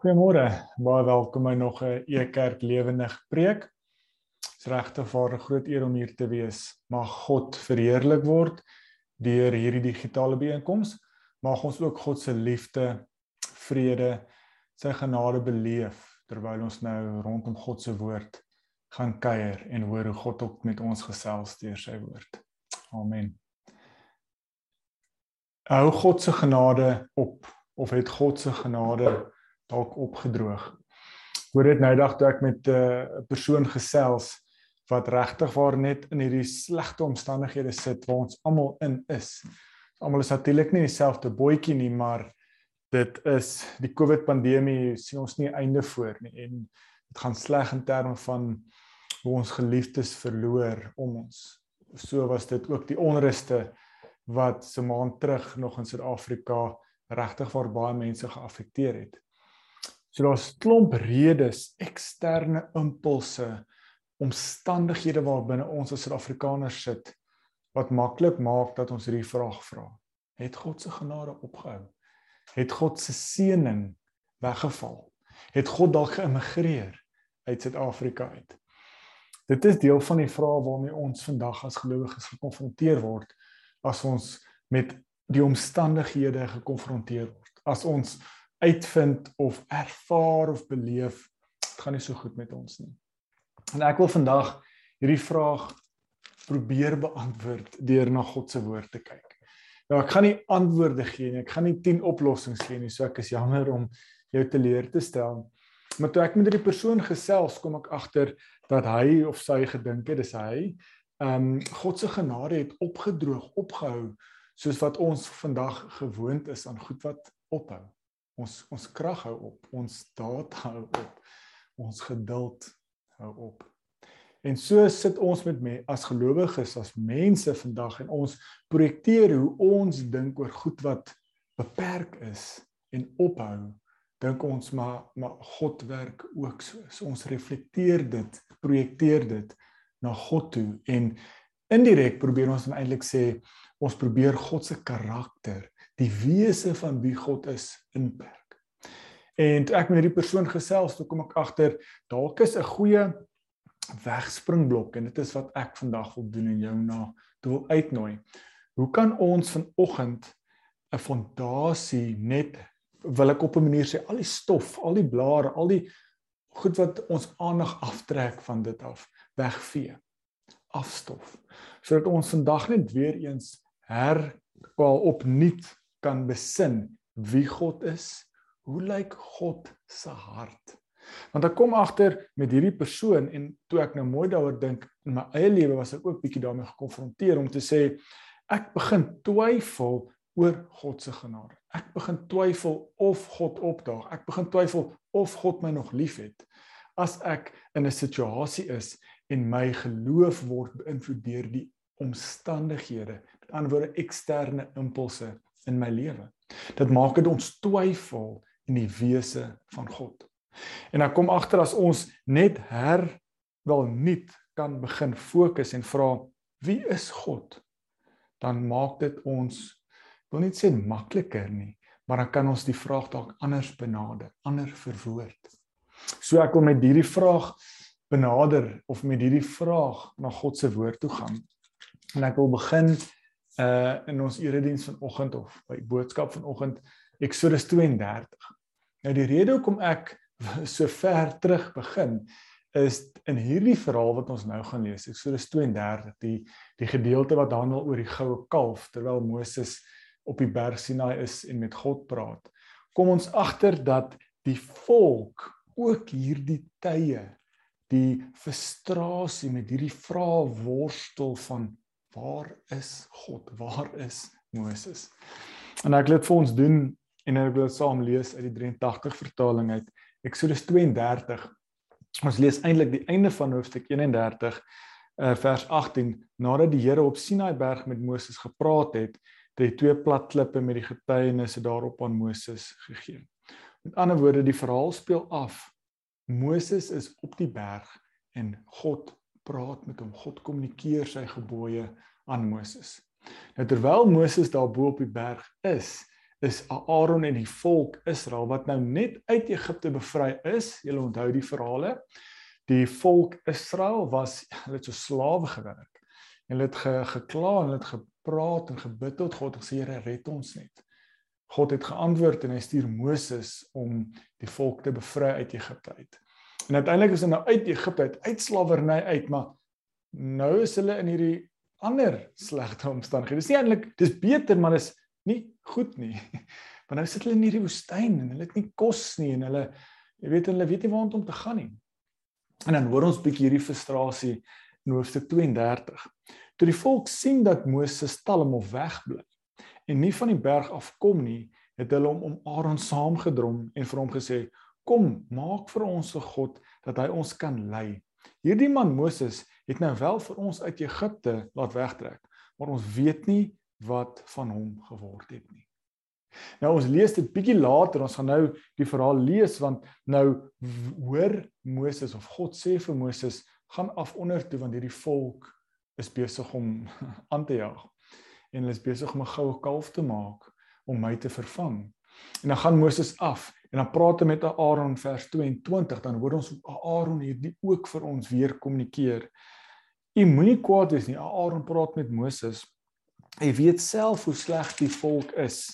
Goeiemôre. Baie welkom by nog 'n Ekerk lewendig preek. Dit is regtig vir 'n groot eer om hier te wees. Mag God verheerlik word deur hierdie digitale byeenkoms. Mag ons ook God se liefde, vrede, sy genade beleef terwyl ons nou rondom God se woord gaan kuier en hoor hoe God ook met ons gesels deur sy woord. Amen. Hou God se genade op of het God se genade dalk opgedroog. Hoor dit nou dag toe ek met eh, 'n uh, persoon gesels wat regtig waar net in hierdie slegte omstandighede sit waar ons almal in is. Almal is natuurlik nie dieselfde bootjie nie, maar dit is die COVID pandemie sien ons nie einde voor nie en dit gaan sleg in terme van hoe ons geliefdes verloor om ons. So was dit ook die onruste wat se maand terug nog in Suid-Afrika regtig waar baie mense geaffekteer het. So daar's klomp redes, eksterne impulse, omstandighede waarbinne ons as Suid-Afrikaners sit wat maklik maak dat ons hierdie vraag vra. Het God se genade opgehou? Het God se seëning weggeval? Het God dalk geëmigreer uit Suid-Afrika uit? Dit is deel van die vrae waarmee ons vandag as gelowiges gekonfronteer word as ons met die omstandighede gekonfronteer word. As ons uitvind of ervaar of beleef dit gaan nie so goed met ons nie. En ek wil vandag hierdie vraag probeer beantwoord deur na God se woord te kyk. Nou ek gaan nie antwoorde gee nie, ek gaan nie 10 oplossings gee nie, so ek is jammer om jou te leer te stel. Maar toe ek met hierdie persoon gesels, kom ek agter dat hy of sy gedink het dis hy. Ehm um, God se genade het opgedroog, opgehou soos wat ons vandag gewoond is aan goed wat ophou. Ons ons krag hou op, ons daad hou op, ons geduld hou op. En so sit ons met me as gelowiges as mense vandag en ons projekteer hoe ons dink oor goed wat beperk is en ophou. Dink ons maar maar God werk ook so. so ons reflekteer dit, projekteer dit na God toe en indirek probeer ons dan eintlik sê ons probeer God se karakter die wese van wie God is inperk. En toe ek met hierdie persoon gesels, toe kom ek agter dalk is 'n goeie wegspringblok en dit is wat ek vandag wil doen en jou na toe wil uitnooi. Hoe kan ons vanoggend 'n fondasie net wil ek op 'n manier sê al die stof, al die blare, al die goed wat ons aandag aftrek van dit af wegvee afstof sodat ons vandag net weer eens her kwal opnuut kan besin wie God is. Hoe lyk God se hart? Want ek kom agter met hierdie persoon en toe ek nou mooi daaroor dink in my eie lewe was ek ook bietjie daarmee gekonfronteer om te sê ek begin twyfel oor God se genade. Ek begin twyfel of God opdaag. Ek begin twyfel of God my nog liefhet as ek in 'n situasie is en my geloof word beïnvloed deur die omstandighede, met ander woorde eksterne impulse in my lewe. Dit maak dit ons twyfel in die wese van God. En dan kom agter as ons net her wel nuut kan begin fokus en vra wie is God? Dan maak dit ons wil nie sê makliker nie, maar dan kan ons die vraag dalk anders benader, anders verwoord. So ek wil met hierdie vraag benader of met hierdie vraag na God se woord toe gaan. En ek wil begin uh in ons erediens vanoggend of by boodskap vanoggend Eksodus 32. Nou die rede hoekom ek so ver terug begin is in hierdie verhaal wat ons nou gaan lees Eksodus 32 die die gedeelte wat handel oor die goue kalf terwyl Moses op die berg Sinai is en met God praat. Kom ons agter dat die volk ook hierdie tye die frustrasie met hierdie vrae worstel van waar is God? Waar is Moses? En ek wil dit vir ons doen en ek wil saam lees uit die 83 vertaling uit Eksodus 32. Ons lees eintlik die einde van hoofstuk 31 uh, eh, vers 18 nadat die Here op Sinaai berg met Moses gepraat het, het hy twee plat klippe met die getuienisse daarop aan Moses gegee. Met ander woorde, die verhaal speel af. Moses is op die berg en God praat met hom. God kommunikeer sy gebooie aan Moses. Nou terwyl Moses daar bo op die berg is, is Aaron en die volk Israel wat nou net uit Egipte bevry is. Julle onthou die verhale. Die volk Israel was hulle het so slawe gewerk. Hulle het ge, gekla en hulle het gepraat en gebid tot God en sê Here red ons net. God het geantwoord en hy stuur Moses om die volk te bevry uit Egipte uit. En uiteindelik is hulle nou uit Egipte uit, uit slawerny uit, maar nou is hulle in hierdie ander slegte omstandighede. Dis nie eintlik dis beter, maar dis nie goed nie. Want nou sit hulle in hierdie woestyn en hulle het nie kos nie en hulle jy weet hulle weet nie waar om te gaan nie. En dan hoor ons bietjie hierdie frustrasie in hoofstuk 32. Toe die volk sien dat Moses stalm of wegbly en nie van die berg afkom nie, het hulle hom om Aaron saamgedrom en vir hom gesê: "Kom, maak vir ons 'n god dat hy ons kan lei." Hierdie man Moses het nou wel vir ons uit Egipte laat wegtrek, maar ons weet nie wat van hom geword het nie. Nou ons lees dit bietjie later, ons gaan nou die verhaal lees want nou hoor Moses of God sê vir Moses gaan af onder toe want hierdie volk is besig om aan te jag en hulle is besig om 'n goue kalf te maak om my te vervang. En dan gaan Moses af En dan praat hy met Aaron vers 22, dan hoor ons Aaron hierdie ook vir ons weer kommunikeer. U moenie kwaad wees nie. Aaron praat met Moses. Hy weet self hoe sleg die volk is.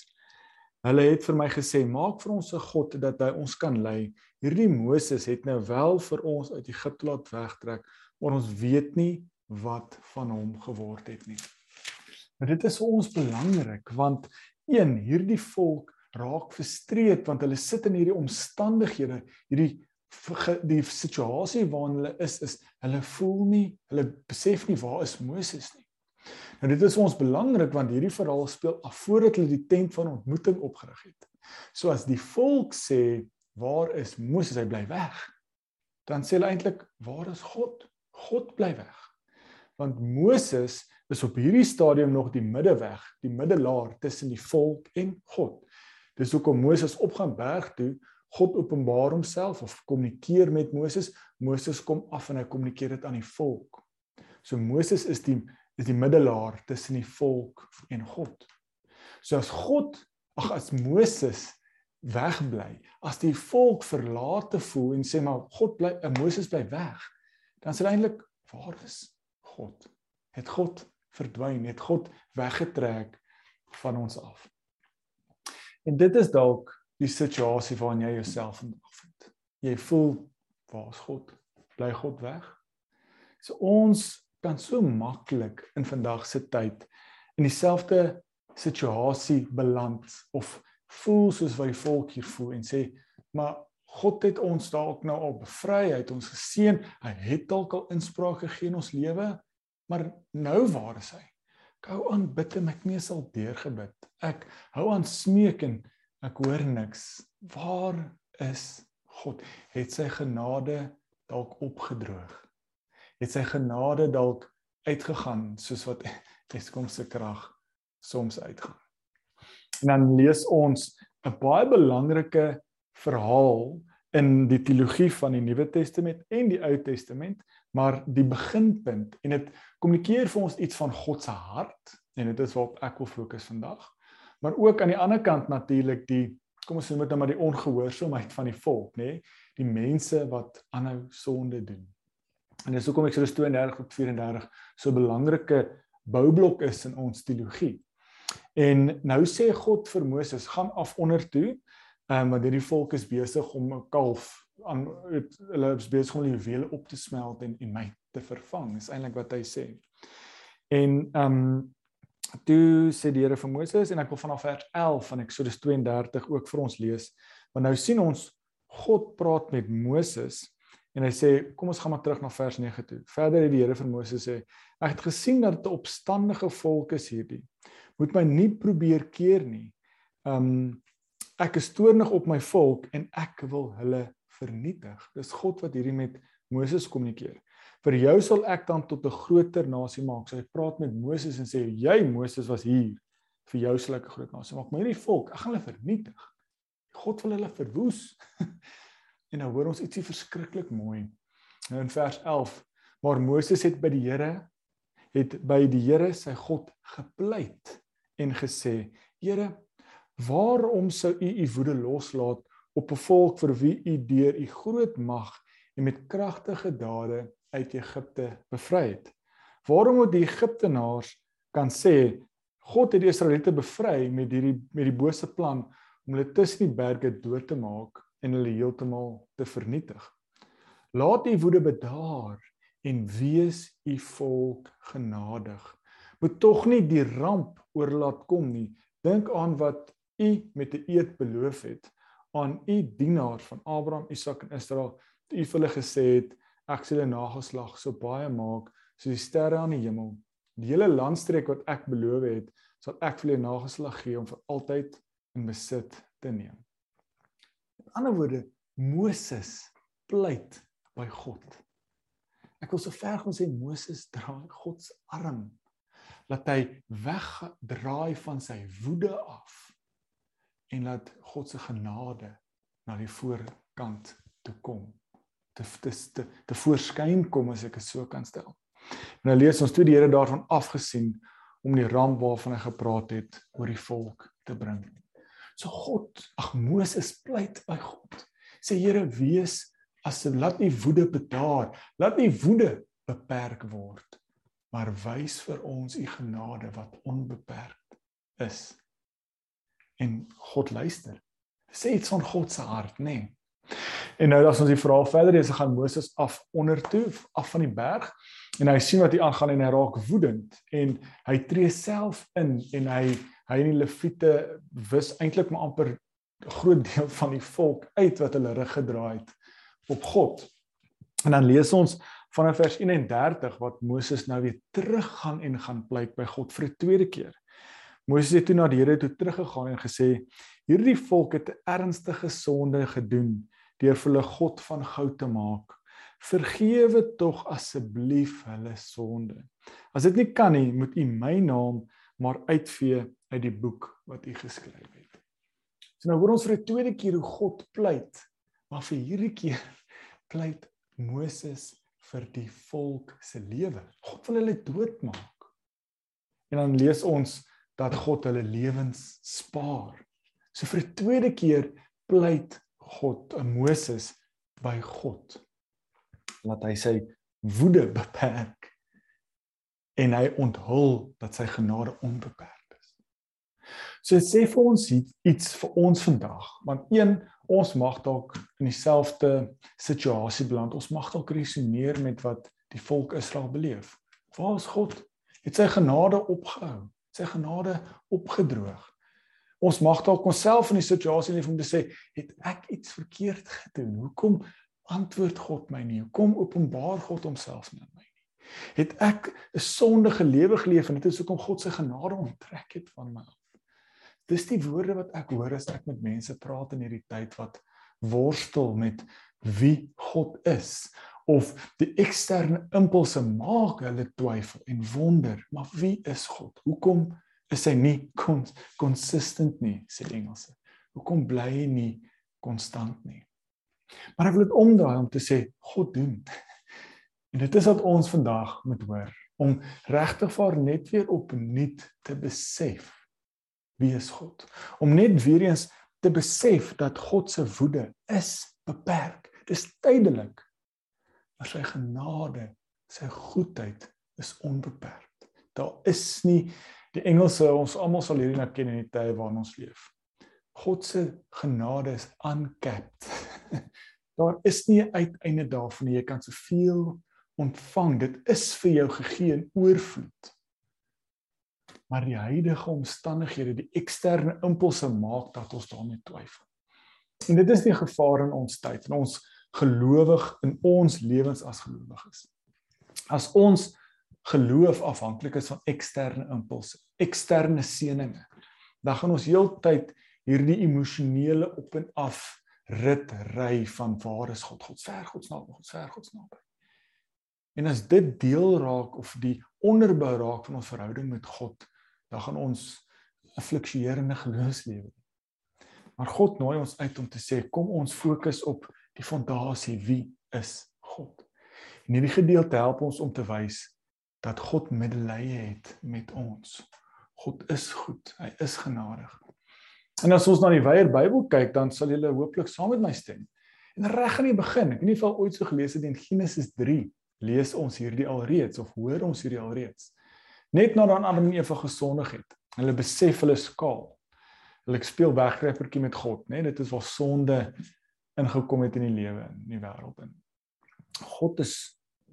Hulle het vir my gesê, "Maak vir ons 'n god dat hy ons kan lei." Hierdie Moses het nou wel vir ons uit Egipte laat wegtrek, maar ons weet nie wat van hom geword het nie. Maar dit is vir ons belangrik want een hierdie volk raak frustreerd want hulle sit in hierdie omstandighede, hierdie die situasie waarin hulle is is hulle voel nie, hulle besef nie waar is Moses nie. Nou dit is ons belangrik want hierdie verhaal speel af voordat hulle die tent van ontmoeting opgerig het. So as die volk sê waar is Moses? Hy bly weg. Dan sê hulle eintlik waar is God? God bly weg. Want Moses is op hierdie stadium nog die middeweg, die middelaar tussen die volk en God. Dis hoekom Moses opgaan berg toe, God openbaar homself of kommunikeer met Moses. Moses kom af en hy kommunikeer dit aan die volk. So Moses is die is die middelaar tussen die volk en God. So as God, ag as Moses wegbly, as die volk verlate voel en sê maar God bly, en Moses bly weg, dan dit eintlik waar is God? Het God verdwyn? Het God weggetrek van ons af? En dit is dalk die situasie waarin jy jouself vandag vind. Jy voel waar is God? Bly God weg? So ons kan so maklik in vandag se tyd in dieselfde situasie beland of voel soos wat die volk hier voel en sê maar God het ons dalk nou al bevry, hy het ons geseën, hy het dalk al inspraak gegee in ons lewe, maar nou waar is hy? Ek hou aan bid en my knie sal deurgebid. Ek hou aan smeek en ek hoor niks. Waar is God? Het sy genade dalk opgedroog? Het sy genade dalk uitgegaan soos wat Eskom se krag soms uitgaan? En dan lees ons 'n baie belangrike verhaal in die teologie van die Nuwe Testament en die Ou Testament, maar die beginpunt en dit kommunikeer vir ons iets van God se hart en dit is waarop ek wil fokus vandag. Maar ook aan die ander kant natuurlik die kom ons sê met nou maar die ongehoorsaamheid van die volk, nê? Die mense wat aanhou sonde doen. En dis hoekom Eksodus 32 tot 34 so 'n belangrike boublok is in ons teologie. En nou sê God vir Moses, gaan af onder toe um, want hierdie volk is besig om 'n kalf aan hulle is besig om die juwele op te smelt en en my te vervang. Dis eintlik wat hy sê. En ehm um, toe sê die Here vir Moses en ek wil vanaf vers 11 van Eksodus 32 ook vir ons lees. Want nou sien ons God praat met Moses en hy sê kom ons gaan maar terug na vers 9 toe. Verder het die Here vir Moses sê ek het gesien dat dit 'n opstandige volk is hierdie. Moet my nie probeer keer nie. Ehm um, ek is toornig op my volk en ek wil hulle vernietig. Dis God wat hierdie met Moses kommunikeer. Vir jou sal ek dan tot 'n groter nasie maak. So hy praat met Moses en sê jy Moses was hier vir jou sal ek 'n groot nasie maak. Maar hierdie volk, ek gaan hulle vernietig. God wil hulle verwoes. en nou hoor ons ietsie verskriklik mooi. Nou in vers 11, maar Moses het by die Here het by die Here sy God gepleit en gesê: "Here, Waarom sou u u woede loslaat op 'n volk vir wie u deur u groot mag en met kragtige dade uit Egipte bevry het? Waarom moet die Egiptenaars kan sê God het die Israeliete bevry met hierdie met die bose plan om hulle tussen die berge dood te maak en hulle heeltemal te vernietig? Laat u woede bedaar en wees u volk genadig. Moet tog nie die ramp oorlaat kom nie. Dink aan wat u met 'n eed beloof het aan u dienaars van Abraham, Isak en Israel. U het hulle gesê het ek sal hulle nageslag so baie maak soos die sterre aan die hemel. Die hele landstreek wat ek beloof het, sal ek vir hulle nageslag gee om vir altyd in besit te neem. In ander woorde, Moses pleit by God. Ek wil so ver gaan sê Moses draai God se arm laat hy wegdraai van sy woede af en laat God se genade na die voorkant toe kom te te te, te voorskyn kom as ek dit so kan stel. En nou lees ons toe die Here daarvan afgesien om die ramp waarvan hy gepraat het oor die volk te bring. So God, ag Moses pleit by God. Sê Here, wees asseblief laat nie woede bedaar, laat nie woede beperk word, maar wys vir ons u genade wat onbeperk is. En God luister. Sê iets van God se hart, nê? Nee. En nou as ons die verhaal verder lees, gaan Moses af onder toe, af van die berg en hy sien wat hier aangaan en hy raak woedend en hy tree self in en hy hy en die leviete wis eintlik maar amper 'n groot deel van die volk uit wat hulle rug gedraai het op God. En dan lees ons vanaf vers 31 wat Moses nou weer teruggaan en gaan pleit by God vir 'n tweede keer. Moses het toe na die Here toe teruggegaan en gesê: "Hierdie volk het 'n ernstige sonde gedoen deur hulle God van goud te maak. Vergewe tog asseblief hulle sonde. As dit nie kan nie, moet U my naam maar uitvee uit die boek wat U geskryf het." So nou hoor ons vir 'n tweede keer hoe God pleit, maar vir hierdie keer pleit Moses vir die volk se lewe. God wil hulle doodmaak. En dan lees ons dat God hulle lewens spaar. So vir 'n tweede keer pleit God aan Moses by God. Laat hy sy woede beperk en hy onthul dat sy genade onbeperk is. So sê vir ons iets vir ons vandag, want een ons mag dalk in dieselfde situasie beland. Ons mag dalk resoneer met wat die volk Israel beleef. Waar is God? Het sy genade opgehou? Sy genade opgedroog? Ons mag dalk onsself in die situasie leef om te sê, het ek iets verkeerd gedoen? Hoekom antwoord God my nie? Hoekom openbaar God homself nie aan my nie? Het ek 'n sondige lewe geleef en dit is hoekom God sy genade onttrek het van my? Dis die woorde wat ek hoor as ek met mense praat in hierdie tyd wat worstel met wie God is of die eksterne impulse maak hulle twyfel en wonder, maar wie is God? Hoekom is hy nie kons consistent nie, sê die Engelse. Hoekom bly hy nie konstant nie? Maar ek wil dit omdraai om te sê God doen. En dit is wat ons vandag moet hoor om regtig vir net weer opnuut te besef wie is God? Om net weer eens te besef dat God se woede is beperk. Dis tydelik. Maar sy genade, sy goedheid is onbeperk. Daar is nie die Engelse ons almal sal hierdie nou ken in die tye waarin ons leef. God se genade is uncapped. Daar is nie 'n uiteinde daarvan nie. Jy kan soveel ontvang. Dit is vir jou gegee in oorvloed maar die huidige omstandighede, die eksterne impulse maak dat ons daarmee twyfel. En dit is die gevaar in ons tyd en ons gelowig in ons lewens as gelowiges. As ons geloof afhanklik is van eksterne impulse, eksterne seëninge, dan gaan ons heeltyd hierdie emosionele op en af rit ry van waar is God? God ver God naby, God ver God naby. En as dit deel raak of die onderbou raak van ons verhouding met God, dan gaan ons 'n fluktuerende geloofslewe. Maar God nooi ons uit om te sê kom ons fokus op die fondasie wie is God. En hierdie gedeelte help ons om te wys dat God medelee het met ons. God is goed, hy is genadig. En as ons na die Weier Bybel kyk, dan sal julle hooplik saam met my stem. En reg aan die begin, ek weet nie of al ooit so gelees het in Genesis 3, lees ons hierdie alreeds of hoor ons hierdie alreeds. Net nadat Adam en Eva gesondig het, hulle besef hulle skaal. Hulle speel wegkruipertjie met God, né? Nee, dit is waar sonde ingekom het in die lewe in die wêreld in. God is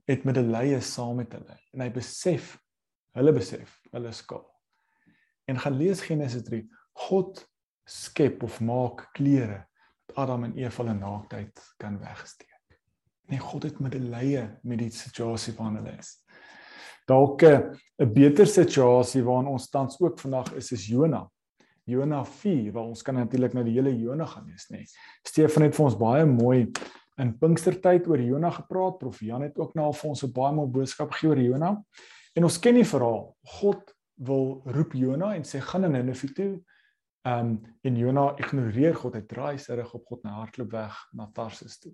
het medelee saam met hulle en hy besef hulle besef hulle skaal. En gaan lees Genesis 3. God skep of maak klere dat Adam en Eva hulle naaktheid kan wegsteek. Nee, God het medelee met die situasie waarin hulle is. Dalk 'n beter situasie waarin ons tans ook vandag is is Jona. Jona 4, waar ons kan natuurlik nou die hele Jona gaan lees, nê. Nee. Stefan het vir ons baie mooi in Pinkstertyd oor Jona gepraat. Prof Jan het ook nou al vir ons 'n baie mooi boodskap gegee oor Jona. En ons ken die verhaal. God wil roep Jona en sê gaan na Ninive toe Ehm um, en Jona ignoreer God, hy draai sy rug op God en hardloop weg na Tarsus toe.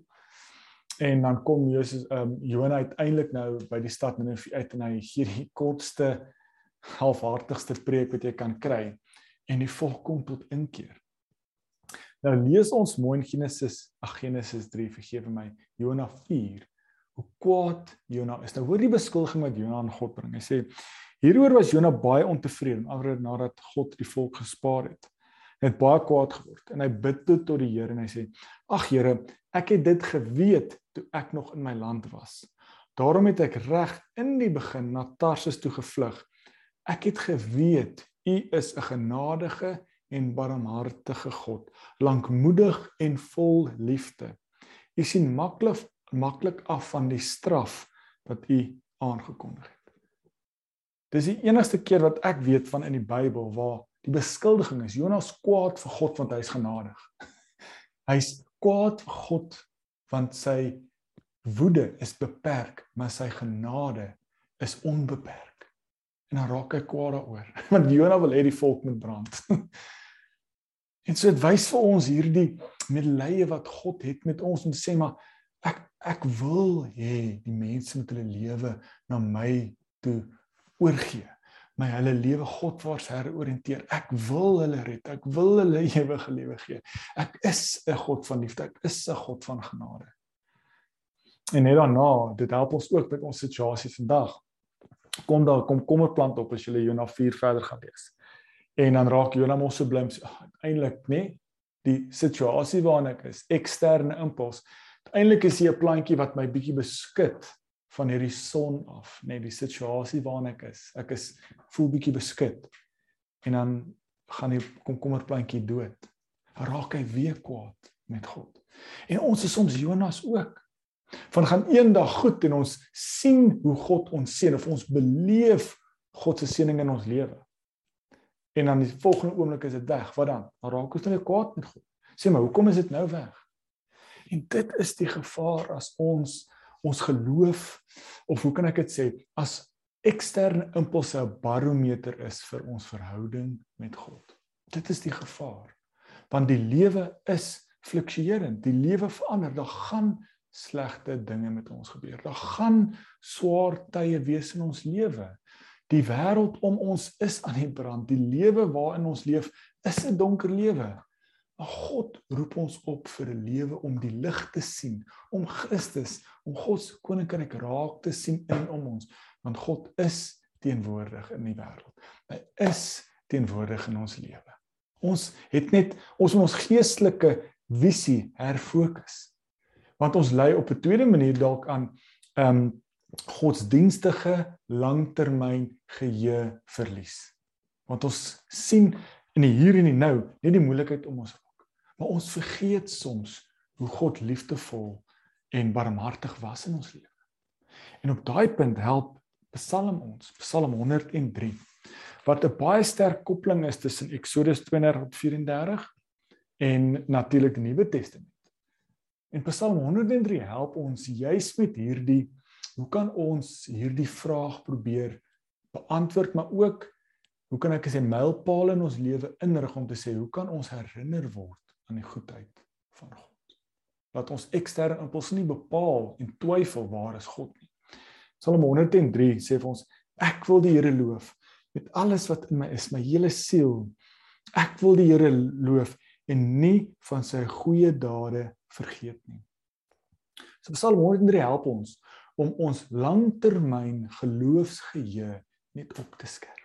En dan kom Jesus ehm um, Jona uiteindelik nou by die stad Ninive uit en hy gee die kortste halfhartigste preek wat jy kan kry en die volk kom tot inkeer. Nou lees ons mooi in Genesis, ag Genesis 3, vergewe my, Jona 4. Hoe kwaad Jona is. Nou hoor die beskuldiging wat Jona aan God bring. Hy sê hieroor was Jona baie ontevrede nadat God die volk gespaar het het baie kwaad geword en hy bid toe tot die Here en hy sê: "Ag Here, ek het dit geweet toe ek nog in my land was. Daarom het ek reg in die begin na Tarsus toe gevlug. Ek het geweet U is 'n genadige en barmhartige God, lankmoedig en vol liefde. U sien maklik maklik af van die straf wat U aangekondig het." Dis die enigste keer wat ek weet van in die Bybel waar Die beskuldiging is Jonas kwaad vir God want hy is genadig. Hy's kwaad vir God want sy woede is beperk, maar sy genade is onbeperk. En dan raak hy kwaad daaroor want Jonas wil hê die volk moet brand. en so dit wys vir ons hierdie medelee wat God het met ons om te sê maar ek ek wil hê die mense moet hulle lewe na my toe oorgee my hulle lewe Godwaarts heroriënteer. Ek wil hulle red. Ek wil hulle ewige lewe gee. Ek is 'n God van liefde. Ek is 'n God van genade. En net daarna, dit help ons ook met ons situasie vandag. Kom daar kom kommerplant op as jy Jona 4 verder gaan lees. En dan raak Jona mos so blim. Uiteindelik, nê, nee, die situasie waarin ek is, eksterne impuls. Uiteindelik is hier 'n plantjie wat my bietjie beskut van hierdie son af, net die situasie waarin ek is. Ek is voel bietjie beskut. En dan gaan die komkommerplantjie dood. Raak hy weer kwaad met God. En ons is soms Jonas ook. Van gaan eendag goed en ons sien hoe God ons seën of ons beleef God se seëning in ons lewe. En dan die volgende oomblik is dit weg. Wat dan? Dan raak ons net kwaad met God. Sê maar, hoekom is dit nou weg? En dit is die gevaar as ons ons geloof of hoe kan ek dit sê as eksterne impulse 'n barometer is vir ons verhouding met God. Dit is die gevaar. Want die lewe is fluktuerend. Die lewe verander. Daar gaan slegte dinge met ons gebeur. Daar gaan swaar tye wees in ons lewe. Die wêreld om ons is aan die brand. Die lewe waarin ons leef is 'n donker lewe. Maar God roep ons op vir 'n lewe om die lig te sien, om Christus, om God se koninkryk raak te sien in om ons, want God is teenwoordig in die wêreld. Hy is teenwoordig in ons lewe. Ons het net ons ons geestelike visie herfokus. Want ons lei op 'n tweede manier dalk aan ehm um, godsdienstige langtermyn geheue verlies. Want ons sien in die hier en die nou net die moeilikheid om ons Maar ons vergeet soms hoe God liefdevol en barmhartig was in ons lewe. En op daai punt help Psalm ons, Psalm 103, wat 'n baie sterk koppeling is tussen Eksodus 32:34 en natuurlik die Nuwe Testament. En Psalm 103 help ons juis met hierdie hoe kan ons hierdie vraag probeer beantwoord, maar ook hoe kan ek sê mylpaale in ons lewe inrig om te sê hoe kan ons herinner word aan die goedheid van God. Laat ons eksterne impulse nie bepaal en twyfel waar is God nie. Psalm 103 sê vir ons ek wil die Here loof met alles wat in my is, my hele siel Ek wil die Here loof en nie van sy goeie dade vergeet nie. So Psalm 103 help ons om ons langtermyn geloofsgeheue net op te skerp.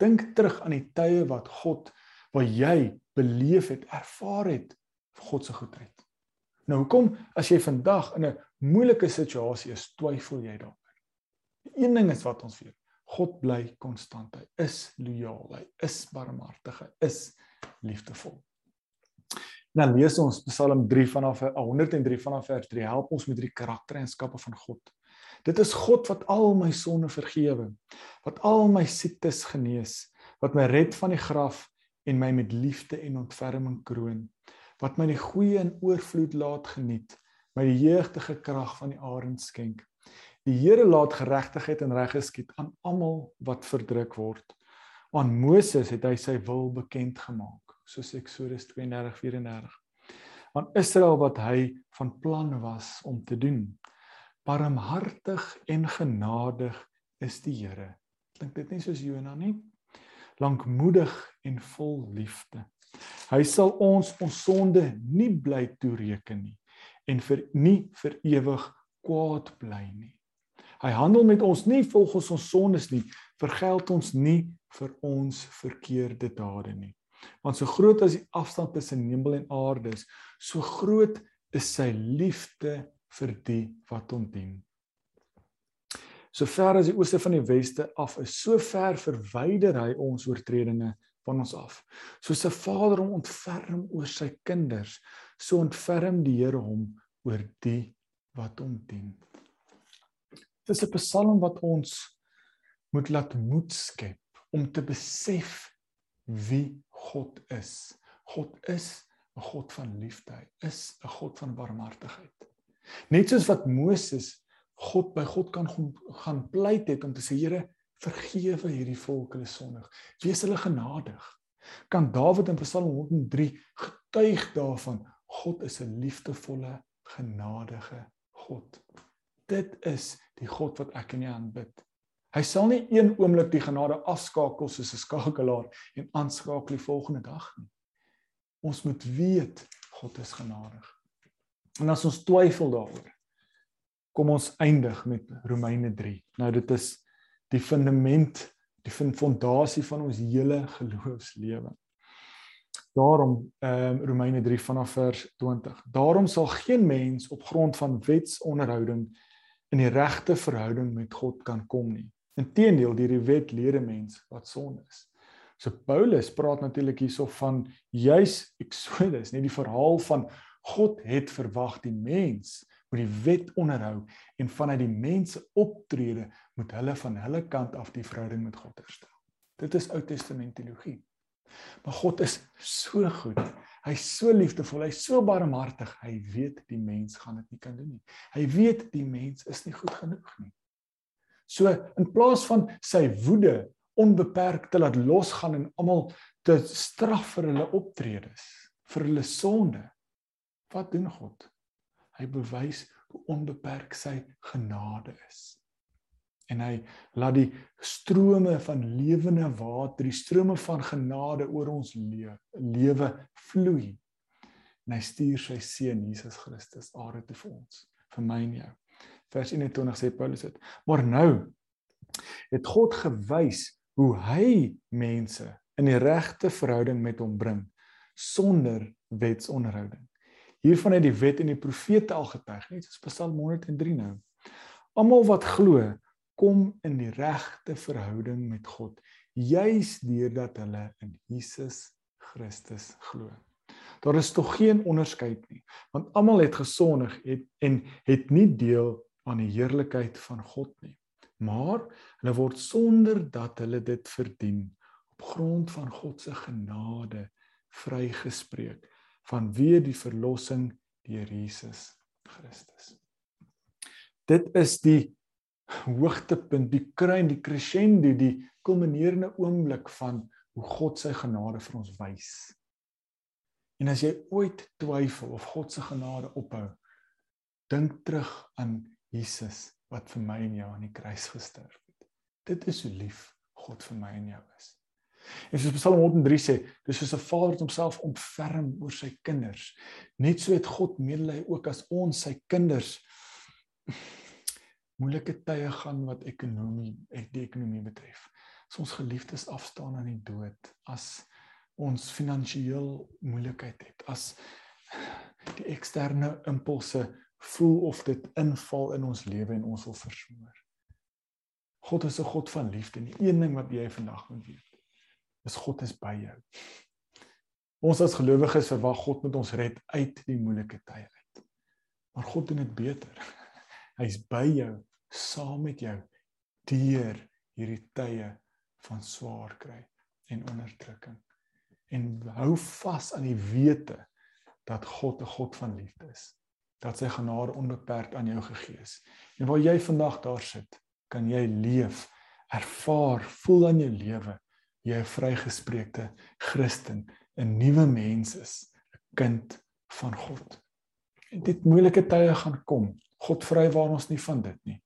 Dink terug aan die tye wat God wat jy beleef het, ervaar het God se goedheid. Nou hoekom as jy vandag in 'n moeilike situasie is, twyfel jy daaroor? Een ding is wat ons weet. God bly konstant. Hy is lojaal. Hy is barmhartig. Hy is liefdevol. Nou lees ons Psalm 3 vanaf 103 vanaf vers 3 help ons met hierdie karaktereienskappe van God. Dit is God wat al my sonde vergewe, wat al my siektes genees, wat my red van die graf en my met liefde en ontferming kroon, wat my die goeie in oorvloed laat geniet, my die jeugdige krag van die arend skenk. Die Here laat geregtigheid en reg geskied aan almal wat verdruk word. Aan Moses het hy sy wil bekend gemaak soos Eksodus 32:34 aan Israel wat hy van plan was om te doen. Barmhartig en genadig is die Here. Klink dit nie soos Jona nie? Lankmoedig en vol liefde. Hy sal ons ons sonde nie bly toereken nie en vir nie vir ewig kwaad bly nie. Hy handel met ons nie volgens ons sondes nie, vergeld ons nie vir ons verkeerde dade nie. Want so groot as die afstand tussen hemel en aarde is, so groot is sy liefde vir die wat hom dien. So ver as die ooste van die weste af is, so ver verwyder hy ons oortredinge van ons af. Soos 'n vader hom ontferm oor sy kinders, so ontferm die Here hom oor die wat hom dien. Dis 'n psalm wat ons moet laat moed skep om te besef wie God is. God is 'n God van liefde. Hy is 'n God van barmhartigheid. Net soos wat Moses God by God kan gaan pleit het om te sê Here, vergewe hierdie volk hulle sondig. Wees hulle genadig. Kan Dawid in Psalm 103 getuig daarvan God is 'n liefdevolle, genadige God. Dit is die God wat ek en jy aanbid. Hy sal nie een oomblik die genade afskakel soos 'n skakelaar en aanskakel die volgende dag nie. Ons moet weet God is genadig. En as ons twyfel daaroor, kom ons eindig met Romeine 3. Nou dit is die fundament, die fondasie van ons hele geloofslewe. Daarom ehm um, Romeine 3 vanaf vers 20. Daarom sal geen mens op grond van wetsonderhouding in die regte verhouding met God kan kom nie. Inteendeel, deur die wet leer 'n mens wat sonde is. So Paulus praat natuurlik hierso van juis Exodus, nie die verhaal van God het verwag die mens moet die wet onderhou en vanuit die mense optrede moet hulle van hulle kant af die verhouding met God herstel. Dit is Ou Testament teologie. Maar God is so goed. Hy's so liefdevol, hy's so barmhartig. Hy weet die mens gaan dit nie kan doen nie. Hy weet die mens is nie goed genoeg nie. So in plaas van sy woede onbeperk te laat losgaan en almal te straf vir hulle optredes, vir hulle sonde, wat doen God? Hy bewys hoe onbeperk sy genade is. En hy laat die strome van lewende water, die strome van genade oor ons lewe, lewe vloei. En hy stuur sy seun Jesus Christus aarde toe vir ons, vir my en jou vers 21 sê Paulus dit. Maar nou het God gewys hoe hy mense in die regte verhouding met hom bring sonder wetsonderhouding. Hiervan het die wet en die profete al getuig, net soos Psalm 103 nou. Almal wat glo, kom in die regte verhouding met God, juis deurdat hulle in Jesus Christus glo. Daar is tog geen onderskeid nie, want almal het gesondig het en het nie deel aan die heerlikheid van God nie. Maar hulle word sonder dat hulle dit verdien op grond van God se genade vrygespreek vanweë die verlossing deur Jesus Christus. Dit is die hoogtepunt, die kruin, die crescendo, die kulminerende oomblik van hoe God sy genade vir ons wys. En as jy ooit twyfel of God se genade ophou, dink terug aan Jesus wat vir my en jou aan die kruis gesterf het. Dit is hoe lief God vir my en jou is. En soos Psalm 103 sê, dis soos 'n vader wat homself ontferm oor sy kinders. Net so het God medelee ook as ons sy kinders moeilike tye gaan wat ekonomie, die ekonomie betref. As ons geliefdes afstaan aan die dood, as ons finansiëel moeilikheid het, as die eksterne impulse voel of dit inval in ons lewe en ons wil versmoor. God is 'n God van liefde. Die een ding wat jy vandag moet weet, is God is by jou. Ons as gelowiges verwag God moet ons red uit die moeilike tye uit. Maar God doen dit beter. Hy's by jou, saam met jou deur hierdie tye van swaar kry en onderdrukking. En hou vas aan die wete dat God 'n God van liefde is. Dat sy genade onbeperk aan jou gegee is. En waar jy vandag daar sit, kan jy leef, ervaar, voel aan jou lewe jy 'n vrygespreekte Christen, 'n nuwe mens is, 'n kind van God. En dit moeilike tye gaan kom. God vry waar ons nie van dit nie.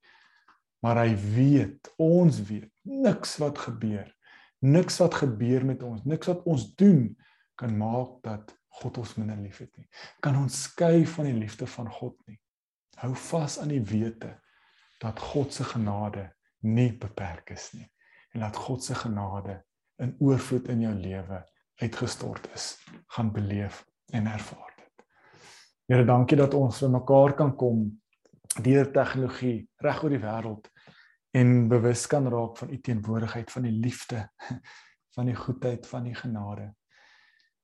Maar hy weet, ons weet, niks wat gebeur, niks wat gebeur met ons, niks wat ons doen kan maak dat God ons minder liefhet nie. Kan ons skei van die liefde van God nie. Hou vas aan die wete dat God se genade nie beperk is nie en dat God se genade in oorvloed in jou lewe uitgestort is, gaan beleef en ervaar dit. Here, dankie dat ons vir mekaar kan kom deur tegnologie reg oor die wêreld en bewus kan raak van u teenwoordigheid, van die liefde, van die goedheid, van die genade.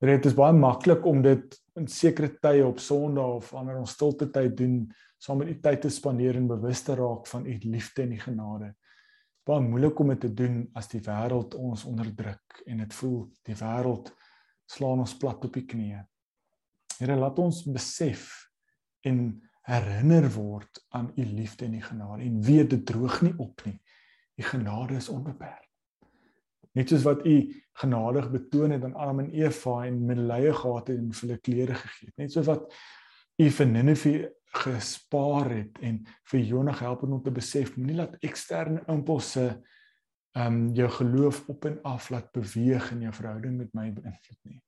Dit is baie maklik om dit in sekere tye op Sondag of wanneer ons stilte tyd doen, saam met u tyd te spandeer en bewus te raak van u liefde en die genade baie moeilik om dit te doen as die wêreld ons onderdruk en dit voel die wêreld slaan ons plat op die knieë. Here laat ons besef en herinner word aan u liefde en u genade en weet dit droog nie op nie. U genade is onbeperk. Net soos wat u genadig betoon het aan Adam en Eva en medelee gehad het en vir hulle klere gegee het. Net soos wat u vir Ninive gespaar het en vir Jonah gehelp om te besef moenie laat eksterne impulse um jou geloof op en af laat beweeg in jou verhouding met my beïnvloed nie.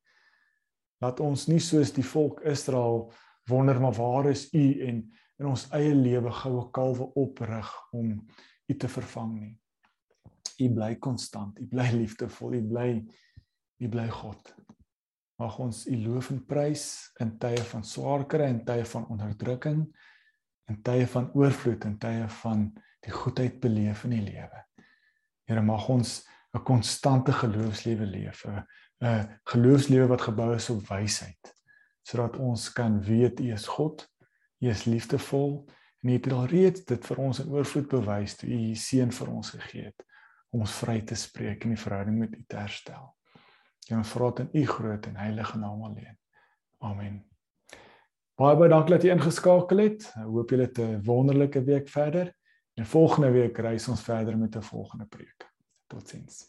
Laat ons nie soos die volk Israel wonder maar waar is u en in ons eie lewe goue kalwe oprig om u te vervang nie. U bly konstant, u bly liefdevol, u bly u bly God. Mag ons U loof en prys in tye van swaar kry en tye van onderdrukking en tye van oorvloed en tye van die goedheid beleef in die lewe. Here mag ons 'n konstante geloofslewe leef, 'n geloofslewe wat gebou is op wysheid, sodat ons kan weet U is God, U is liefdevol en U het al reeds dit vir ons in oorvloed bewys toe U U seun vir ons gegee het om ons vry te spreek en die verhouding met U te herstel. En ons vra dit in u groot en heilige naam alleen. Amen. Baie baie dankie dat jy ingeskakel het. Ek hoop julle het 'n wonderlike week verder. En volgende week reis ons verder met 'n volgende preek. Totsiens.